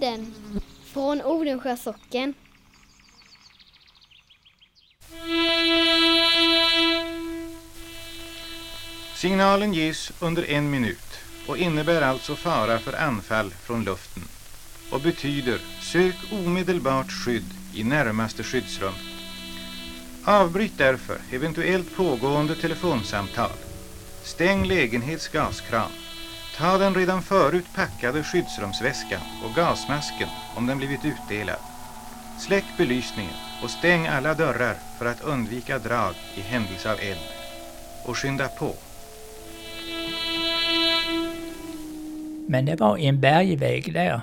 Hembygdspodden från Odensjö socken. Signalen ges under en minut och innebär alltså fara för anfall från luften och betyder sök omedelbart skydd i närmaste skyddsrum. Avbryt därför eventuellt pågående telefonsamtal. Stäng lägenhets gaskran. Ta den redan förut packade skyddsrumsväskan och gasmasken om den blivit utdelad. Släck belysningen och stäng alla dörrar för att undvika drag i händelse av eld. Och skynda på. Men det var en bergväg där.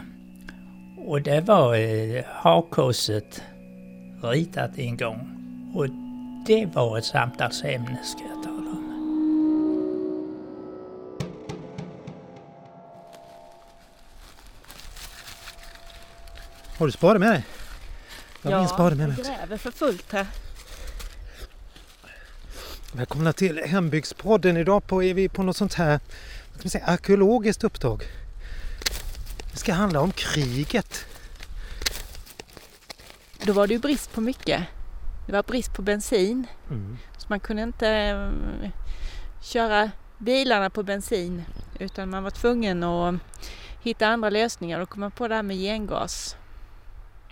Och det var eh, hakkorset ritat en gång. Och det var ett samtalsämne Har du spade med dig? Jag har ja, min spade med mig jag också. gräver för fullt här. Välkomna till Hembygdspodden. Idag på, är vi på något sånt här ska man säga, arkeologiskt uppdrag. Det ska handla om kriget. Då var det ju brist på mycket. Det var brist på bensin. Mm. Så man kunde inte eh, köra bilarna på bensin. Utan man var tvungen att hitta andra lösningar och komma på det här med gengas.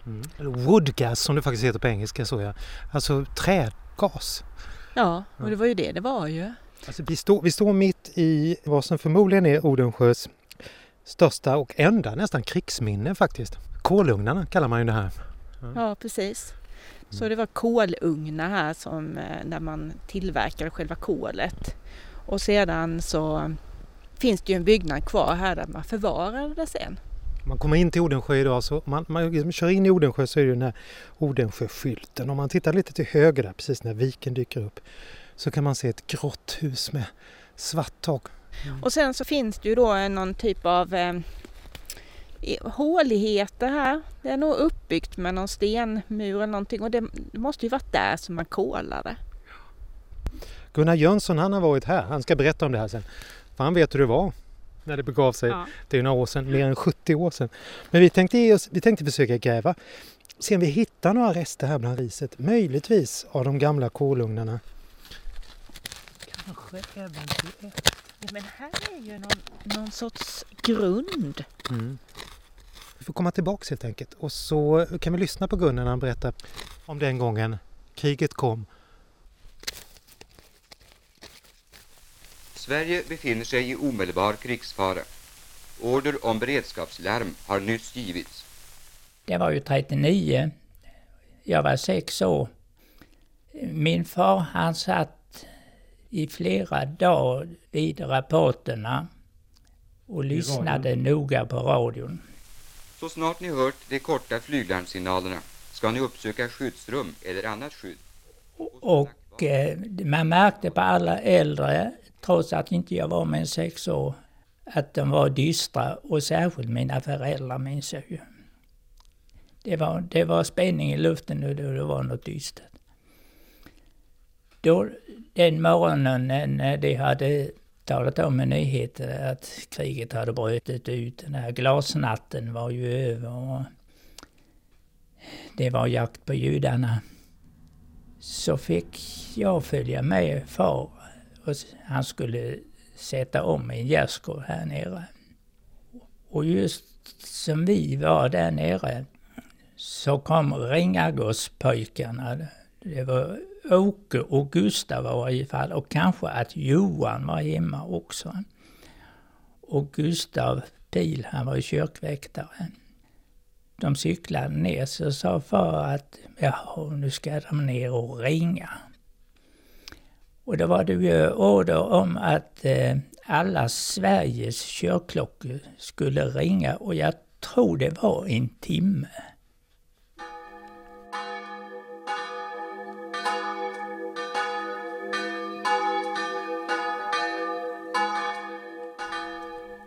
Mm. Eller woodgas som det faktiskt heter på engelska. Så ja. Alltså trädgas. Ja, Ja. och det var ju det det var ju. Alltså, vi, står, vi står mitt i vad som förmodligen är Odensjös största och enda nästan krigsminne faktiskt. Kolugnarna kallar man ju det här. Ja, precis. Så det var kolugnar här som, eh, där man tillverkade själva kolet. Och sedan så finns det ju en byggnad kvar här där man förvarade det sen. Man kommer in till Odensjö idag så man, man liksom kör in i Odensjö så är det den här Odensjöskylten. Om man tittar lite till höger där precis när viken dyker upp så kan man se ett grått hus med svart tak. Och sen så finns det ju då någon typ av eh, håligheter här. Det är nog uppbyggt med någon stenmur eller någonting och det, det måste ju varit där som man kolade. Gunnar Jönsson han har varit här. Han ska berätta om det här sen. För han vet hur det var när det begav sig. Ja. Det är några år sedan, mer än 70 år sedan. Men vi tänkte, ge oss, vi tänkte försöka gräva. Se om vi hittar några rester här bland riset. Möjligtvis av de gamla kolugnarna. Kanske även till Ja, men här är ju någon, någon sorts grund. Mm. Vi får komma tillbaks helt enkelt och så kan vi lyssna på Gunnar när han berättar om den gången kriget kom. Sverige befinner sig i omedelbar krigsfara. Order om beredskapslarm har nyss givits. Det var ju 39. Jag var sex år. Min far han satt i flera dagar vid rapporterna och lyssnade noga på radion. Så snart ni hört de korta flyglarmsignalerna ska ni uppsöka skyddsrum eller annat skydd. Och eh, man märkte på alla äldre, trots att inte jag var mer än sex år, att de var dystra och särskilt mina föräldrar minns jag ju. Det var, det var spänning i luften och det, det var något dystert. Då, den morgonen när de hade talat om en nyhet, att kriget hade brutit ut, den här glasnatten var ju över och det var jakt på judarna så fick jag följa med far. Och han skulle sätta om en gärdsgård här nere. Och just som vi var där nere så kom Ringagårdspojkarna. Det var Åke och Gustav var i varje fall och kanske att Johan var hemma också. Och Gustav Pil, han var ju kyrkväktare. De cyklade ner så sa far att ja, nu ska de ner och ringa. Och då var det ju order om att eh, alla Sveriges körklockor skulle ringa och jag tror det var en timme.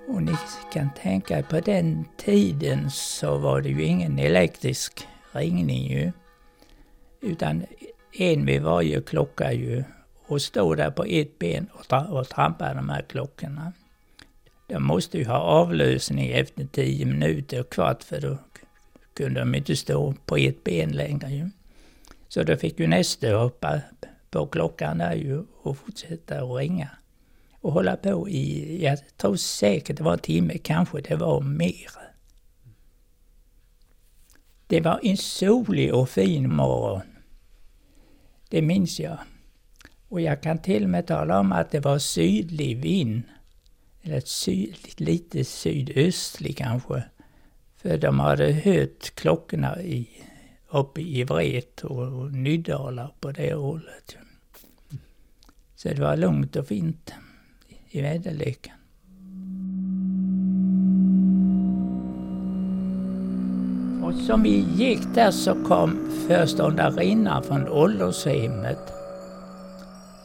Och ni kan tänka er, på den tiden så var det ju ingen elektrisk ringning ju. Utan en vid varje klocka ju och stå där på ett ben och, tra och trampa de här klockorna. de måste ju ha avlösning efter tio minuter och kvart för då kunde de inte stå på ett ben längre ju. Så då fick ju nästa hoppa på klockan där ju och fortsätta att ringa. Och hålla på i, jag tror säkert det var en timme, kanske det var mer. Det var en solig och fin morgon. Det minns jag. Och jag kan till och med tala om att det var sydlig vind. Eller syd, lite sydöstlig kanske. För de hade hört klockorna i, uppe i Vret och, och Nydala på det hållet. Så det var lugnt och fint i väderleken. Och som vi gick där så kom föreståndarinnan från åldershemmet.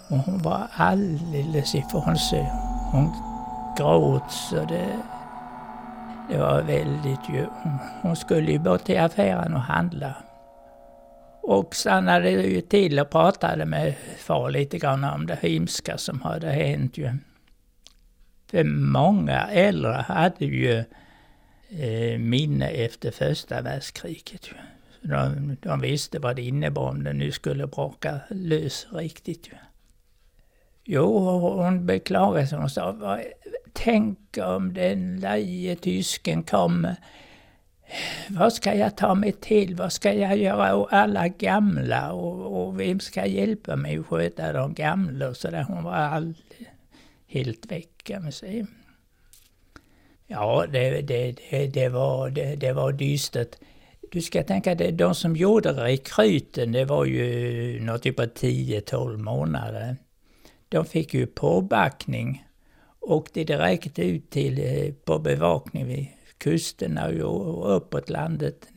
Och hon var alldeles ifrån sig. Hon gråt så det, det var väldigt ju. Hon skulle ju bort till affären och handla. Och stannade ju till och pratade med far lite grann om det hemska som hade hänt ju. För många äldre hade ju eh, øh, minne efter första världskriget. Ju. De, de visste vad det innebar om det nu skulle braka lös riktigt. Ju. Jo, hon beklagade sig. Hon sa, tänk om den leje tysken kommer. Vad ska jag ta mig till? Vad ska jag göra åt alla gamla? Och, och vem ska hjälpa mig att sköta de gamla? Och så där. Hon var all, helt väck kan man säga. Ja, det, det, det, det, var, det, det var dystert. Du ska tänka dig, de som gjorde rekryten, det var ju något typ av 10-12 månader. De fick ju påbackning. Åkte direkt ut till, eh, på bevakning vid kusterna och uppåt landet.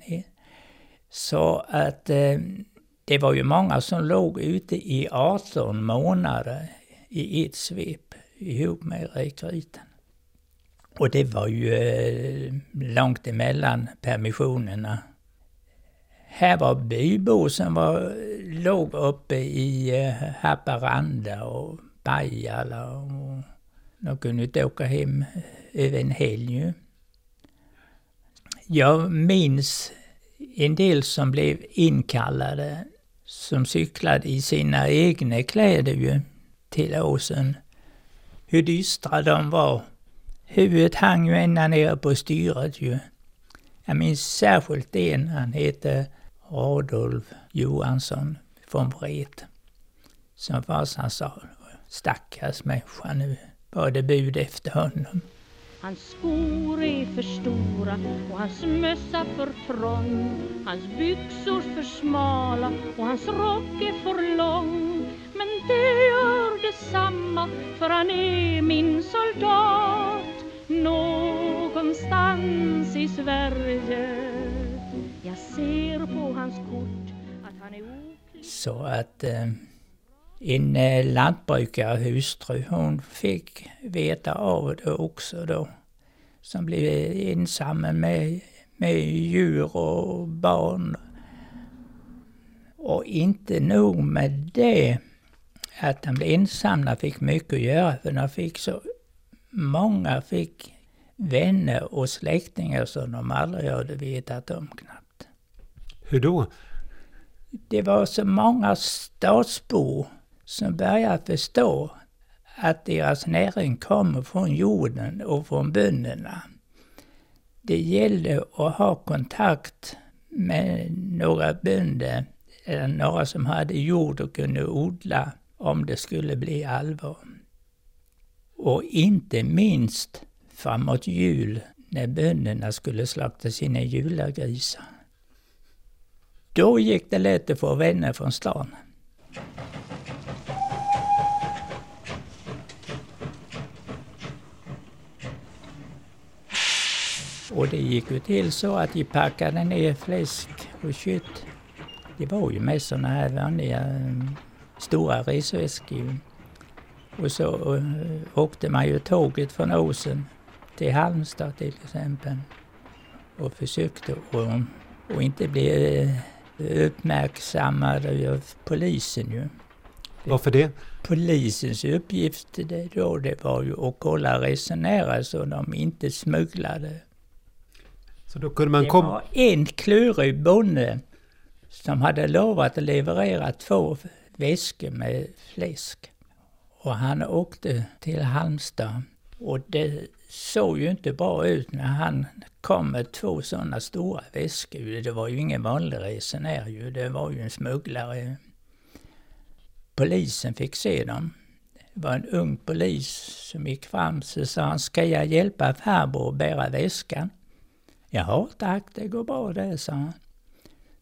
Så att eh, det var ju många som låg ute i 18 månader i ett svep ihop med rekryten. Och det var ju eh, långt emellan permissionerna. Här var bybor som var, låg uppe i eh, Haparanda och Pajala och de kunde inte åka hem eh, över en helg Jag minns en del som blev inkallade som cyklade i sina egna kläder ju till åsen hur dystra de var. Huvudet hang ju ända nere på styret ju. Jag minns särskilt en, han hette Adolf Johansson från Vret. Som farsan sa, stackars människa nu, var det bud efter honom. Hans skor är för stora och hans mössa för trång Hans byxor för smala och hans rock är för lång Men det gör detsamma för han är min soldat Någonstans i Sverige Jag ser hans kort att han är oklar Så att eh, en eh, lantbrukarhustru, hon fick veta av det också då. Som blev ensam med, med djur och barn. Och inte nog med det, att de blev ensamma fick mycket att göra, för de fick så... Många fick vänner och släktingar som de aldrig hade vetat om knappt. Hur då? Det var så många stadsbor som började förstå att deras näring kommer från jorden och från bönderna. Det gällde att ha kontakt med några bönder, eller några som hade jord och kunde odla om det skulle bli allvar. Och inte minst framåt jul när bönderna skulle slakta sina julagrisar. Då gick det lätt att få vänner från stan. Och det gick ju till så att de packade ner fläsk och kött. Det var ju mest sådana här vanliga eh, stora resväskor. Och så eh, åkte man ju tåget från Åsen till Halmstad till exempel. Och försökte att inte bli eh, uh, uppmärksammad av polisen ju. Varför det? Polisens uppgift det då det var ju att kolla resenärer så de inte smugglade. Så då kunde man Det komma... var en klurig bonde som hade lovat att leverera två väskor med fläsk. Och han åkte till Halmstad. Och det såg ju inte bra ut när han kom med två sådana stora väskor. Det var ju ingen vanlig resenär ju, det var ju en smugglare. Polisen fick se dem. Det var en ung polis som gick fram så sa han, ska jag hjälpa farbror att bära väskan? Jaha tack, det går bra det, sa han.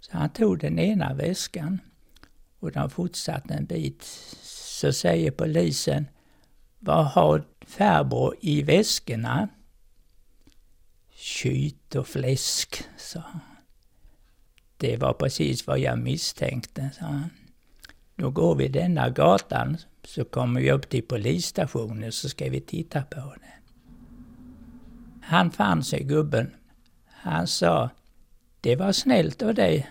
Så han tog den ena väskan och de fortsatte en bit. Så säger polisen, vad har farbror i väskorna? Kyt och fläsk, sa han. Det var precis vad jag misstänkte, sa han. Då går vi denna gatan så kommer vi upp till polisstationen så ska vi titta på det. Han fann sig gubben. Han sa, det var snällt av dig.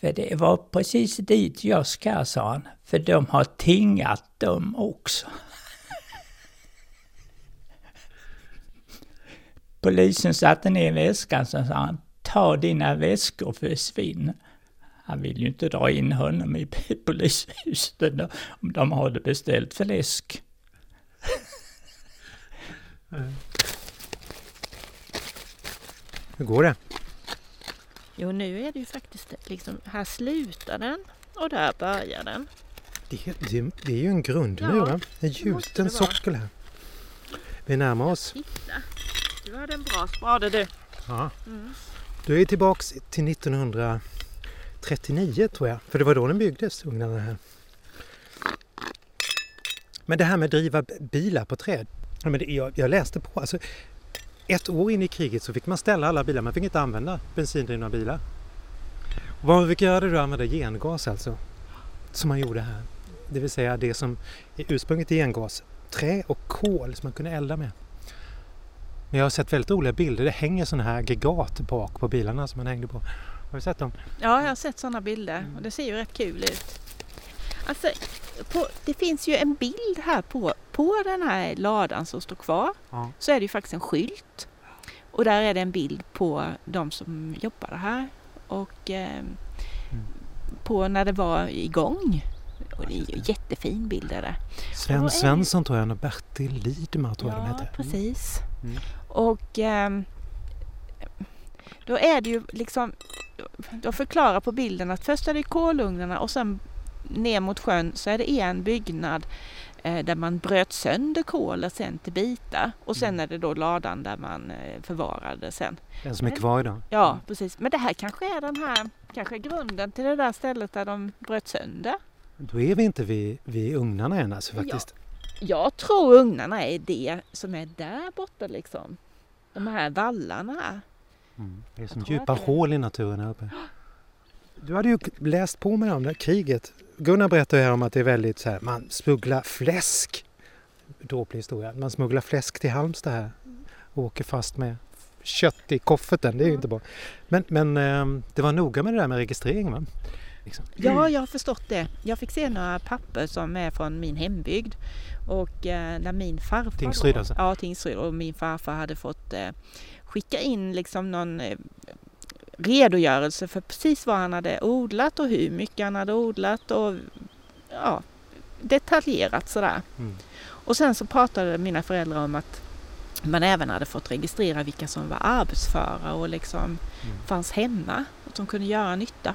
För det var precis dit jag ska, sa han. För de har tingat dem också. Polisen satte ner väskan så sa han, ta dina väskor och försvinn. Han vill ju inte dra in honom i polishuset om de hade beställt fläsk. Hur går det? Jo, nu är det ju faktiskt liksom, här slutar den och där börjar den. Det, är- det, det är ju en grundmur, Ja, va? En gjuten sockel här. Vi närmar oss. Titta, du hade en bra spade du. Ja. Mm. Du är tillbaks till 1939 tror jag, för det var då den byggdes, ugnarna här. Men det här med att driva bilar på träd, jag läste på, alltså ett år in i kriget så fick man ställa alla bilar, man fick inte använda bensindrivna bilar. Och vad man fick göra då använda gengas alltså, som man gjorde här. Det vill säga det som är ursprunget till gengas, trä och kol som man kunde elda med. Men jag har sett väldigt roliga bilder. Det hänger sådana här aggregat bak på bilarna som man hängde på. Har du sett dem? Ja, jag har sett sådana bilder och det ser ju rätt kul ut. Alltså, på, det finns ju en bild här på, på den här ladan som står kvar. Ja. Så är det ju faktiskt en skylt. Och där är det en bild på de som jobbade här. Och eh, på när det var igång. Och det är ju jättefin bild är det. Sven Svensson tror jag och Bertil Lidmar tror jag de Ja, heter. precis. Mm. Och ehm, då är det ju liksom, de förklarar på bilden att först är det kolugnarna och sen ner mot sjön så är det en byggnad eh, där man bröt sönder kolet sen till bitar och sen är det då ladan där man eh, förvarade sen. Den som är kvar idag. Ja, precis. Men det här kanske är den här, kanske grunden till det där stället där de bröt sönder. Då är vi inte vid, vid ugnarna än alltså faktiskt. Jag tror ugnarna är det som är där borta liksom. De här vallarna. Mm. Det är som djupa att hål i naturen här uppe. Du hade ju läst på med om det här kriget. Gunnar berättade här om att det är väldigt så här, man smugglar fläsk. Dråplig historia. Man smugglar fläsk till Halmstad här och åker fast med kött i kofferten. Det är ju inte bra. Men, men ehm, det var noga med det där med registrering va? Liksom. Ja, jag har förstått det. Jag fick se några papper som är från min hembygd. Och eh, när min farfar... Tingsryd alltså? Ja, Tingsryd. Och min farfar hade fått eh, skicka in liksom någon eh, redogörelse för precis vad han hade odlat och hur mycket han hade odlat och ja, detaljerat sådär. Mm. Och sen så pratade mina föräldrar om att man även hade fått registrera vilka som var arbetsföra och liksom fanns hemma. Att de kunde göra nytta.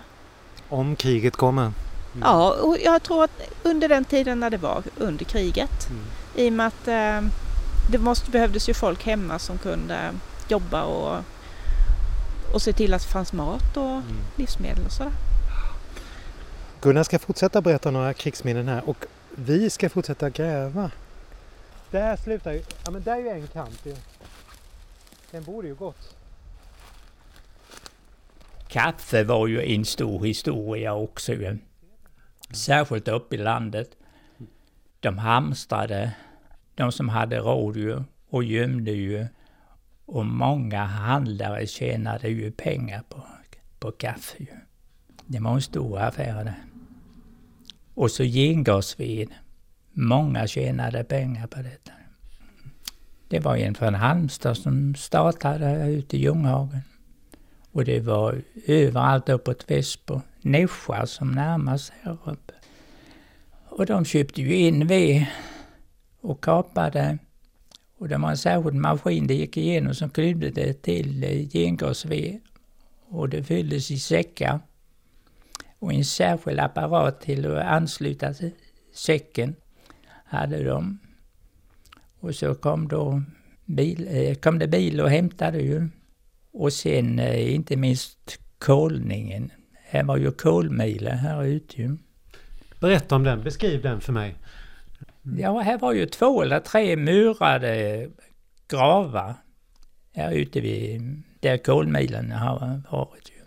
Om kriget kommer. Mm. Ja, och jag tror att under den tiden när det var under kriget, Mm. i och med att eh, det måste, behövdes ju folk hemma som kunde jobba och, och se till att det fanns mat och Mm. livsmedel och sådär. Gunnar ska fortsätta berätta några krigsminnen här och vi ska fortsätta gräva. Där slutar ju, ja men där är ju en kant ju. Den borde ju gått. Kaffe var ju en stor historia också ju. Särskilt uppe i landet. De hamstrade, de som hade råd ju, och gömde ju. Och många handlare tjänade ju pengar på, på kaffe ju. Det var en stor affär det. Och så gengasved. Många tjänade pengar på detta. Det var en från Halmstad som startade ute i Ljunghagen. Och det var överallt uppåt Väsbo. Nässjö som närmast här uppe. Och de köpte ju in ved och kapade. Och det var en särskild maskin det gick igenom som klyvde det till eh, gengasved. Och det fylldes i säckar. Och en särskild apparat till att ansluta säcken hade de. Och så kom då bil, eh, kom det bil och hämtade ju. Och sen eh, inte minst kolningen. Här var ju kolmilen här ute ju. Berätta om den, beskriv den för mig. Ja, här var ju två eller tre murade gravar här ute vid där kolmilen har varit. Ju.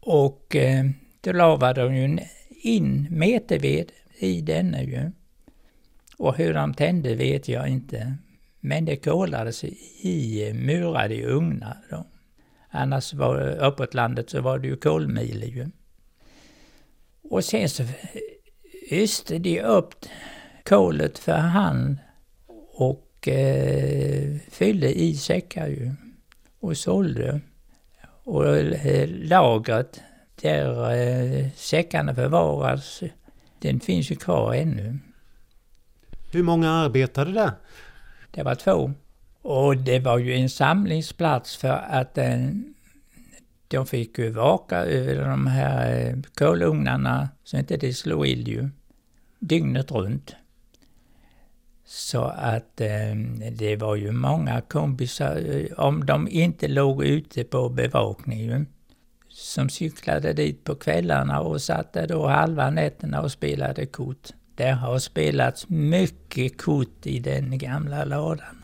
Och eh, då lavade de ju in meterved i denna ju. Och hur de tände vet jag inte. Men det kolades i murade ugnar då. Annars var uppåt landet så var det ju kolmil ju. Och sen så öste de upp kolet för hand och eh, fyllde i säckar ju. Och sålde. Och eh, lagret där eh, säckarna förvaras, den finns ju kvar ännu. Hur många arbetade där? Det var två. Och det var ju en samlingsplats för att eh, de fick ju vaka över de här eh, kolugnarna så inte det slog ill ju. Dygnet runt. Så att eh, det var ju många kompisar, eh, om de inte låg ute på bevakning ju, som cyklade dit på kvällarna och satt där då halva nätterna och spelade kort. Det har spelats mycket kort i den gamla ladan.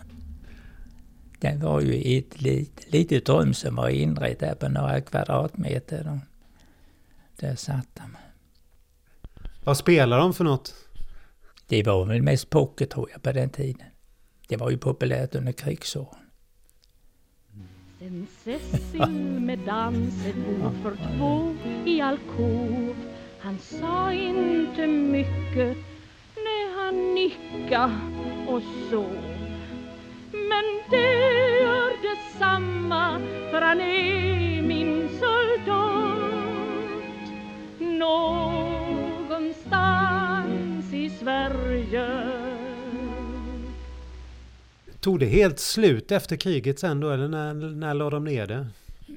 Det var ju ett litet, litet rum som var inrett där på några kvadratmeter. Då. Där satt de. Vad spelar de för något? Det var väl mest poker tror jag på den tiden. Det var ju populärt under krigsåren. Sen Cecil med dans ett bord för två i alkov Han sa inte mycket, nej han nicka och så Men det gör detsamma för han är min soldat Någonstans i Sverige Tog det helt slut efter kriget sen då eller när, när la de ner det?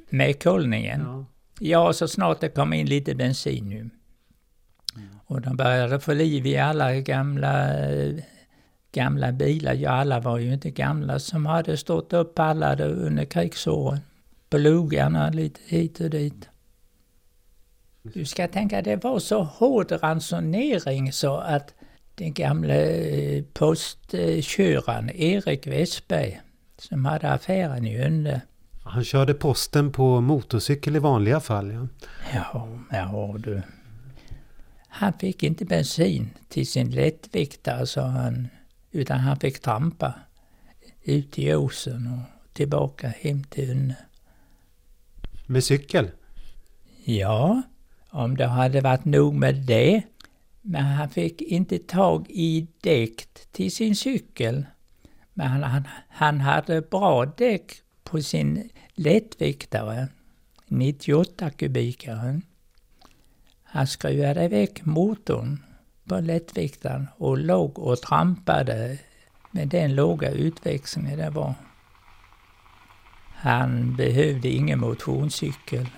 Med kolningen? Ja. ja, så snart det kom in lite bensin nu. Mm. Och de började få liv i alla gamla, gamla bilar. Ja, alla var ju inte gamla som hade stått uppallade under krigsåren. På logarna lite hit och dit. Du ska tänka, det var så hård ransonering så att den gamle eh, postköraren Erik Westberg som hade affären i Önde. Han körde posten på motorcykel i vanliga fall ja. Ja, ja du. Han fick inte bensin till sin lättviktare sa han. Utan han fick trampa ut i åsen och tillbaka hem till Önne. Med cykel? Ja, om det hade varit nog med det men han fick inte tag i däck till sin cykel. Men han, han, han hade bra däck på sin lättviktare, 98 kubikaren. Han skruvade väck motorn på lättviktaren och låg och trampade med den låga utväxlingen det var. Han behövde ingen motionscykel.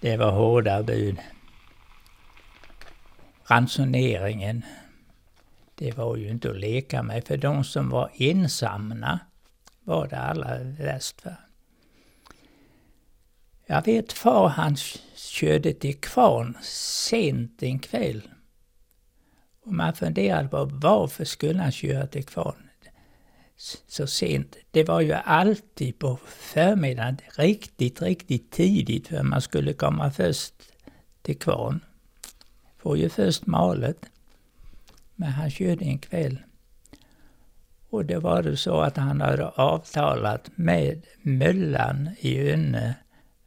Det var hårda bud. Ransoneringen, det var ju inte att leka med. För de som var ensamma var det allra värst för. Jag vet far han körde till kvarn sent en kväll. Och man funderade på varför skulle han köra till kvarn så sent. Det var ju alltid på förmiddagen, riktigt, riktigt tidigt för man skulle komma först till kvarn. Får ju först malet. Men han körde en kväll. Och det var det så att han hade avtalat med Möllan i Önne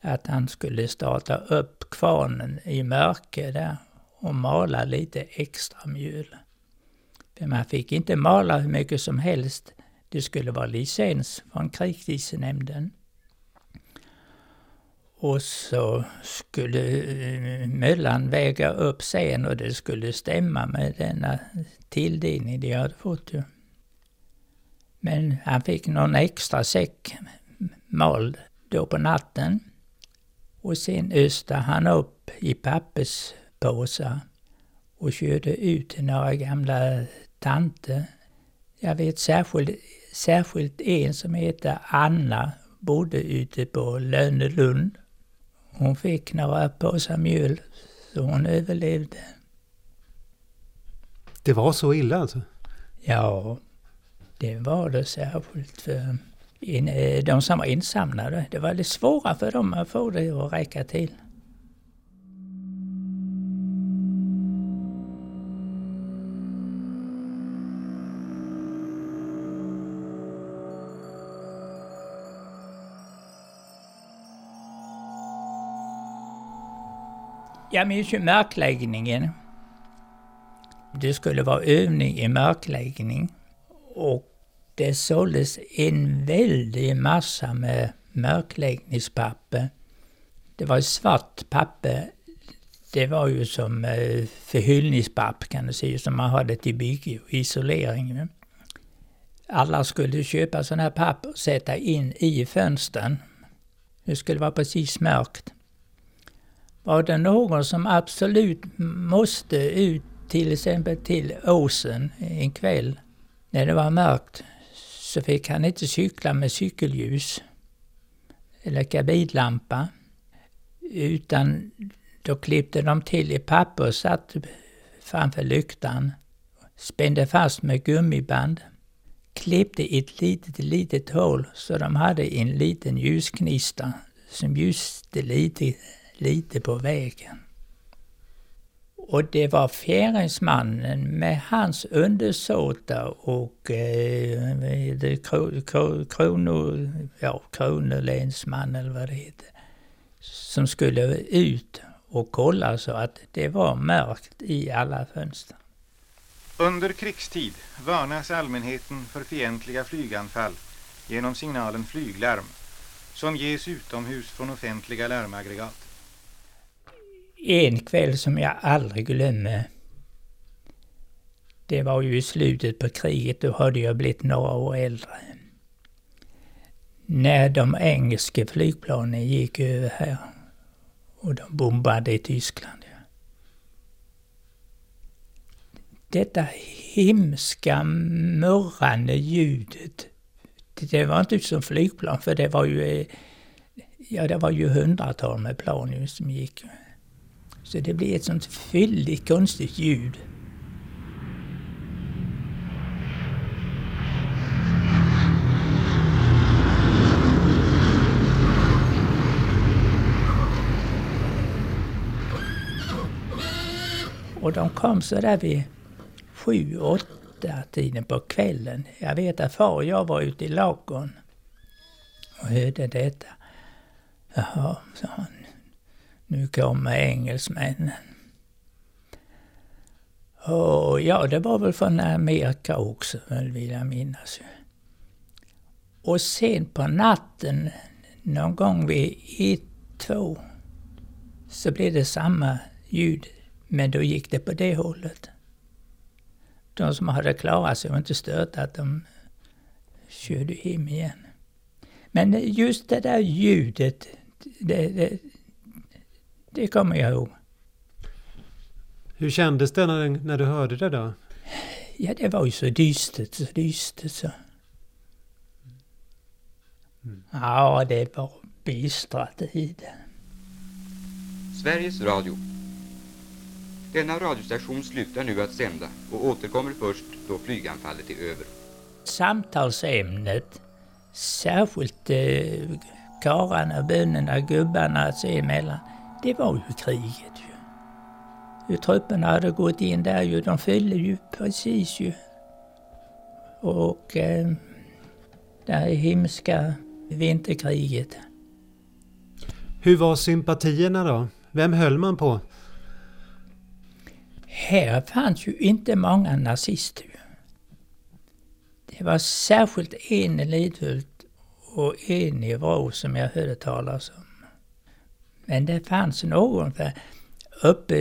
att han skulle starta upp kvarnen i mörker där och mala lite extra mjöl. För man fick inte mala hur mycket som helst. Det skulle vara licens från krigsdisnämnden. Och så skulle eh, möllan väga upp sen och det skulle stämma med denna tilldelning de hade fått. Ju. Men han fick någon extra säck mal då på natten. Och sen öste han upp i papperspåsar och körde ut till några gamla tanter. Jag vet särskilt, särskilt en som heter Anna, bodde ute på Lönelund. Hon fick några påsar mjöl, så hon överlevde. Det var så illa alltså? Ja, det var det särskilt för in, eh, de som var insamlade. Det var lite svårare för dem att få det att räcka till. Jag minns ju mörkläggningen. Det skulle vara övning i mörkläggning. Och det såldes en väldig massa med mörkläggningspapper. Det var svart papper. Det var ju som eh, förhyllningspapper kan du säga, som man hade till bygge och isolering. Alla skulle köpa sådana här papper och sätta in i fönstren. Det skulle vara precis mörkt. Var det någon som absolut måste ut till exempel till åsen en kväll när det var mörkt så fick han inte cykla med cykelljus eller kabinlampa utan då klippte de till i papper och satt framför lyktan, spände fast med gummiband, klippte ett litet, litet hål så de hade en liten ljusknista som ljuste lite lite på vägen. Och det var fjäringsmannen med hans undersåtar och eh, krono, ja, kronolänsman eller vad det heter, som skulle ut och kolla så att det var mörkt i alla fönster. Under krigstid varnas allmänheten för fientliga flyganfall genom signalen flyglarm som ges utomhus från offentliga larmaggregat en kväll som jag aldrig glömmer. Det var ju i slutet på kriget, då hade jag blivit några år äldre. När de engelska flygplanen gick över här och de bombade i Tyskland. Detta hemska murrande ljudet. Det var inte som flygplan för det var ju, eh, ja det var ju hundratal med plan som gick. Så det blir ett sånt fylligt konstigt ljud. Och de kom så där vid sju, åtta tiden på kvällen. Jag vet att far och jag var ute i lagon och hörde detta. Jaha, sa han. Nu kommer engelsmännen. Och ja, det var väl från Amerika också, vill jag minnas. Och sen på natten, någon gång vid ett, två, så blev det samma ljud, men då gick det på det hållet. De som hade klarat sig och inte störtat, de körde hem igen. Men just det där ljudet, det, det, det kommer jag ihåg. Hur kändes det när, när du hörde det då? Ja, det var ju så dystert, så dystert så. Mm. Ja, det var bistra tider. Sveriges Radio. Denna radiostation slutar nu att sända och återkommer först då flyganfallet är över. Samtalsämnet, särskilt eh, karlarna, bönorna, gubbarna sig emellan, det var ju kriget ju. Hur trupperna hade gått in där ju, de följde ju precis ju. Och eh, det här hemska vinterkriget. Hur var sympatierna då? Vem höll man på? Här fanns ju inte många nazister. Det var särskilt en i Lidhult och en i Vrå som jag hörde talas om. Men det fanns någon för uppe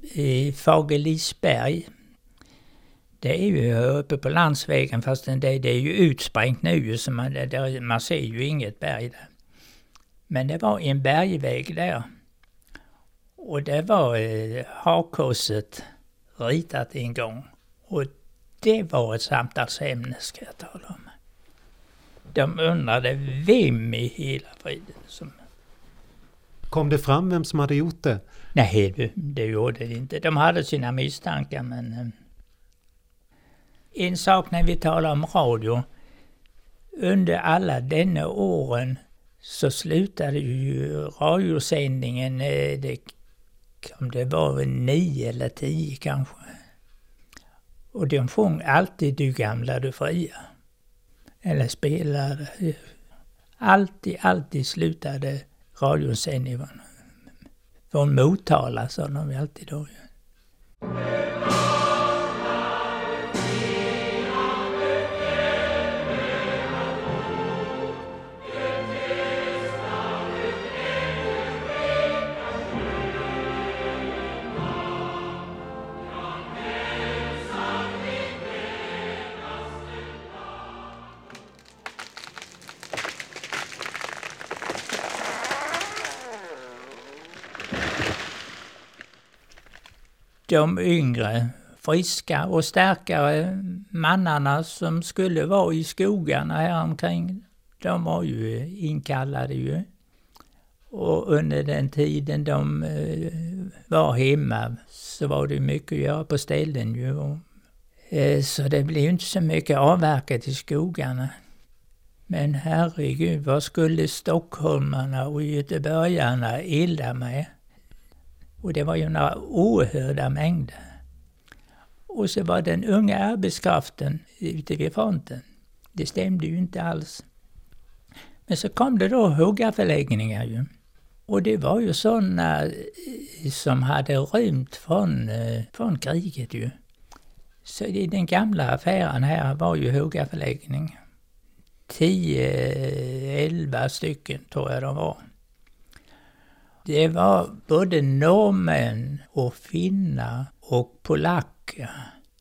i Fagerlisberg. Det är ju uppe på landsvägen fast det, det är ju utsprängt nu så man, det, man ser ju inget berg där. Men det var en bergväg där. Och det var eh, hakkorset ritat en gång. Och det var ett samtalsämne ska jag tala om. De undrade vem i hela friden som... Kom det fram vem som hade gjort det? Nej, det, gjorde det inte. De hade sina misstankar men... Eh, en sak när vi talar om radio. Under alla denna åren så slutade ju radiosändningen, eh, det, om det var nio eller tio kanske. Och de sjöng alltid Du gamla, du fria. Eller spelade. Alltid, alltid slutade radiosändningen från Motala, sa de alltid då. De yngre, friska och starkare mannarna som skulle vara i skogarna här omkring, de var ju inkallade ju. Och under den tiden de eh, var hemma så var det mycket att göra på ställen ju. Eh, så det blev inte så mycket avverkat i skogarna. Men herregud, vad skulle stockholmarna och göteborgarna elda med? Och det var ju några oerhörda mängder. Och så var den unga arbetskraften ute vid fronten. Det stämde ju inte alls. Men så kom det då huggarförläggningar ju. Och det var ju sådana eh, som hade rymt från, eh, från kriget ju. Så i den gamla affären här var ju huggarförläggning. Tio, elva stycken tror jag de var. Det var både norrmän och finnar och polacker.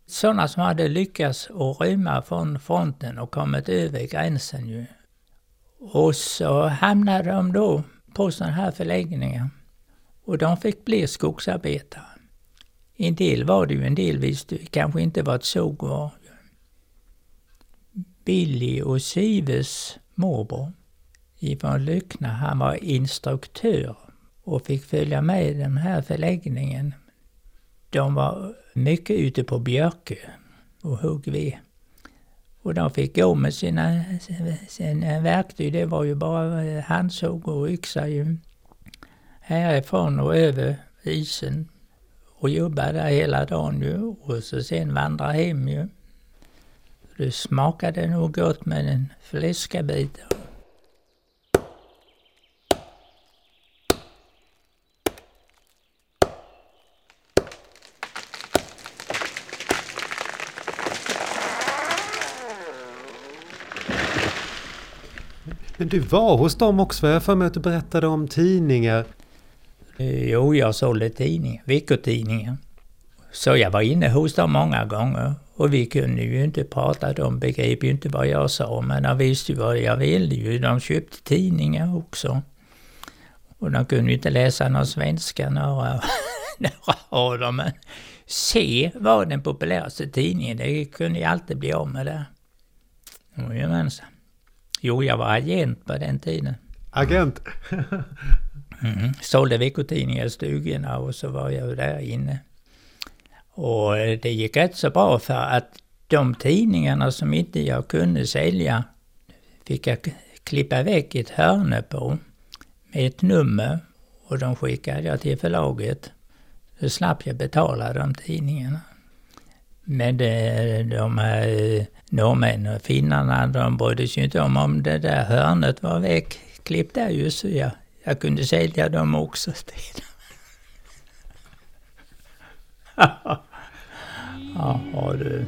Sådana som hade lyckats att rymma från fronten och kommit över gränsen ju. Och så hamnade de då på sådana här förläggningar. Och de fick bli skogsarbetare. En del var det ju, en del visste kanske inte vad ett såg var. Billy och Sives morbror ifrån Lyckna, han var instruktör och fick följa med i den här förläggningen. De var mycket ute på Björkö och högg ved. Och de fick gå med sina, sina verktyg. Det var ju bara handsåg och yxa ju. Härifrån och över isen. Och jobba där hela dagen ju. Och så sen vandra hem ju. Det smakade nog gott med en fläskabit Men du var hos dem också, jag för mig att du berättade om tidningar. Eh, jo, jag sålde tidningar, veckotidningar. Så jag var inne hos dem många gånger. Och vi kunde ju inte prata, de begrep ju inte vad jag sa, men de visste ju vad jag ville ju. De köpte tidningar också. Och de kunde ju inte läsa någon svenska, några, några av dem. Men se var den populäraste tidningen, det kunde jag alltid bli av med där. Jajamensan. Jo, jag var agent på den tiden. Agent? mm. Sålde veckotidningar i stugorna och så var jag där inne. Och det gick rätt så bra för att de tidningarna som inte jag kunde sälja fick jag klippa väck ett hörne på med ett nummer och de skickade jag till förlaget. Så slapp jag betala de tidningarna. Men det, de här eh, norrmännen och finnarna, de brydde sig ju inte om om det där hörnet var väckklippt där ju så jag, jag kunde sälja dem också. Jaha du.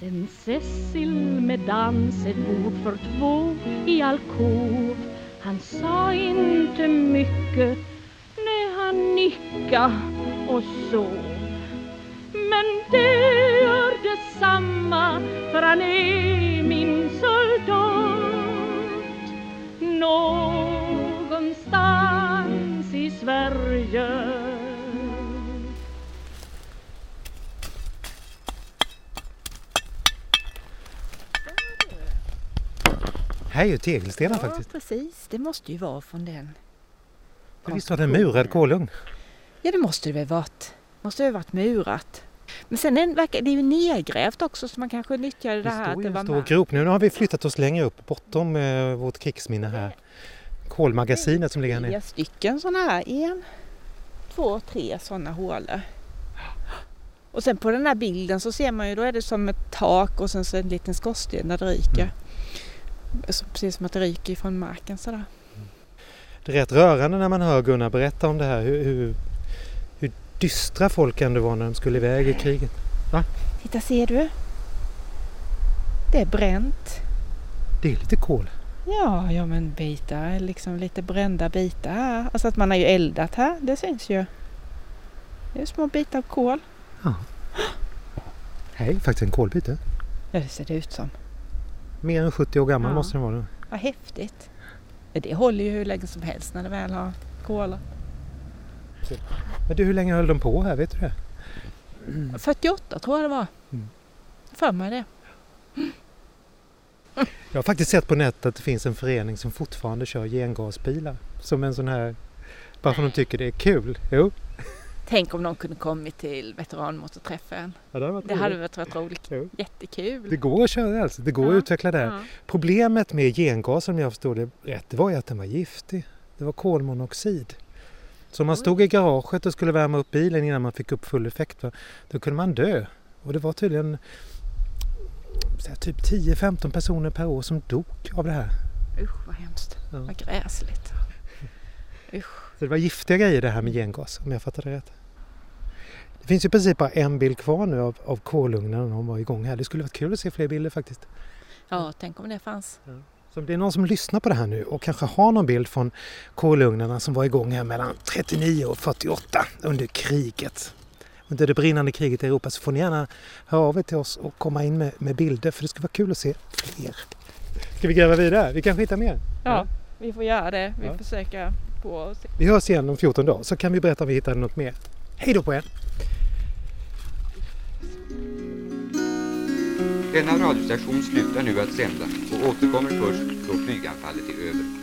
Sen Cecil med dans ett bord för två i alkov Han sa inte mycket, nej han nicka och så men det gör detsamma för han är min soldat Någonstans i Sverige Här är ju tegelstenar Ja, faktiskt. precis. Det måste ju vara från den. Men Visst var det en murad kolugn? Ja, det måste det väl varit. Måste det varit murat. Men sen är det, verkar, det är ju nedgrävt också så man kanske nyttjade det, Det här står att ju det en stor grop nu. Nu har vi flyttat oss längre upp bortom eh, vårt krigsminne här. Kolmagasinet som ligger här nere. Tre stycken sådana här. En, två, tre sådana hålor. Och sen på den här bilden så ser man ju, då är det som ett tak och sen så en liten skorsten där det ryker. Så precis som att det ryker från marken sådär. Det är rätt rörande när man hör Gunnar berätta om det här. Hur, hur dystra folk ändå var när de skulle iväg i kriget. Titta, ser du? Det är bränt. Det är lite kol. Ja, ja men bitar, liksom lite brända bitar här. Alltså att man har ju eldat här, det syns ju. Det är små bitar av kol. Nej, faktiskt en kolbit. eh. Ja, det ser det ut som. Mer än 70 år gammal Ja. måste den vara. nu. Vad häftigt. Ja, Det håller ju hur länge som helst när det väl har kolat. Men du, hur länge höll de på här? Vet du det? 48 tror jag det var. Mm. För mig det. Jag har faktiskt sett på nätet att det finns en förening som fortfarande kör gengasbilar. Som en sån här... Bara för att de tycker det är kul. Jo. Tänk om någon kunde kommit till veteranmotorträffen. Ja, det, har varit Det hade roligt. varit, varit roligt. Jo. Jättekul. det går att köra alltså. Det går att Ja. utveckla det här. Ja. Problemet med gengas om jag förstår det rätt, det var ju att den var giftig. Det var kolmonoxid. Så om man stod i garaget och skulle värma upp bilen innan man fick upp full effekt, va, då kunde man dö. Och det var tydligen här, typ 10-15 personer per år som dog av det här. Usch vad hemskt. Ja. Vad gräsligt. Så det var giftiga grejer det här med gengas, om jag fattar det rätt. Det finns ju i princip bara en bild kvar nu av, av kolugnen när de var igång här. Det skulle varit kul att se fler bilder faktiskt. Ja, tänk om det fanns. Så om det är någon som lyssnar på det här nu och kanske har någon bild från kolugnarna som var igång här mellan 39 och 48 under kriget. Under det brinnande kriget i Europa så får ni gärna höra av er till oss och komma in med, med bilder för det skulle vara kul att se fler. Ska vi gräva vidare? Vi kanske hittar mer? Ja, vi får göra det. Vi Ja. försöker på oss. Vi hörs igen om 14 dagar så kan vi berätta om vi hittade något mer. Hej då på er! Denna radiostation slutar nu att sända och återkommer först då flyganfallet är över.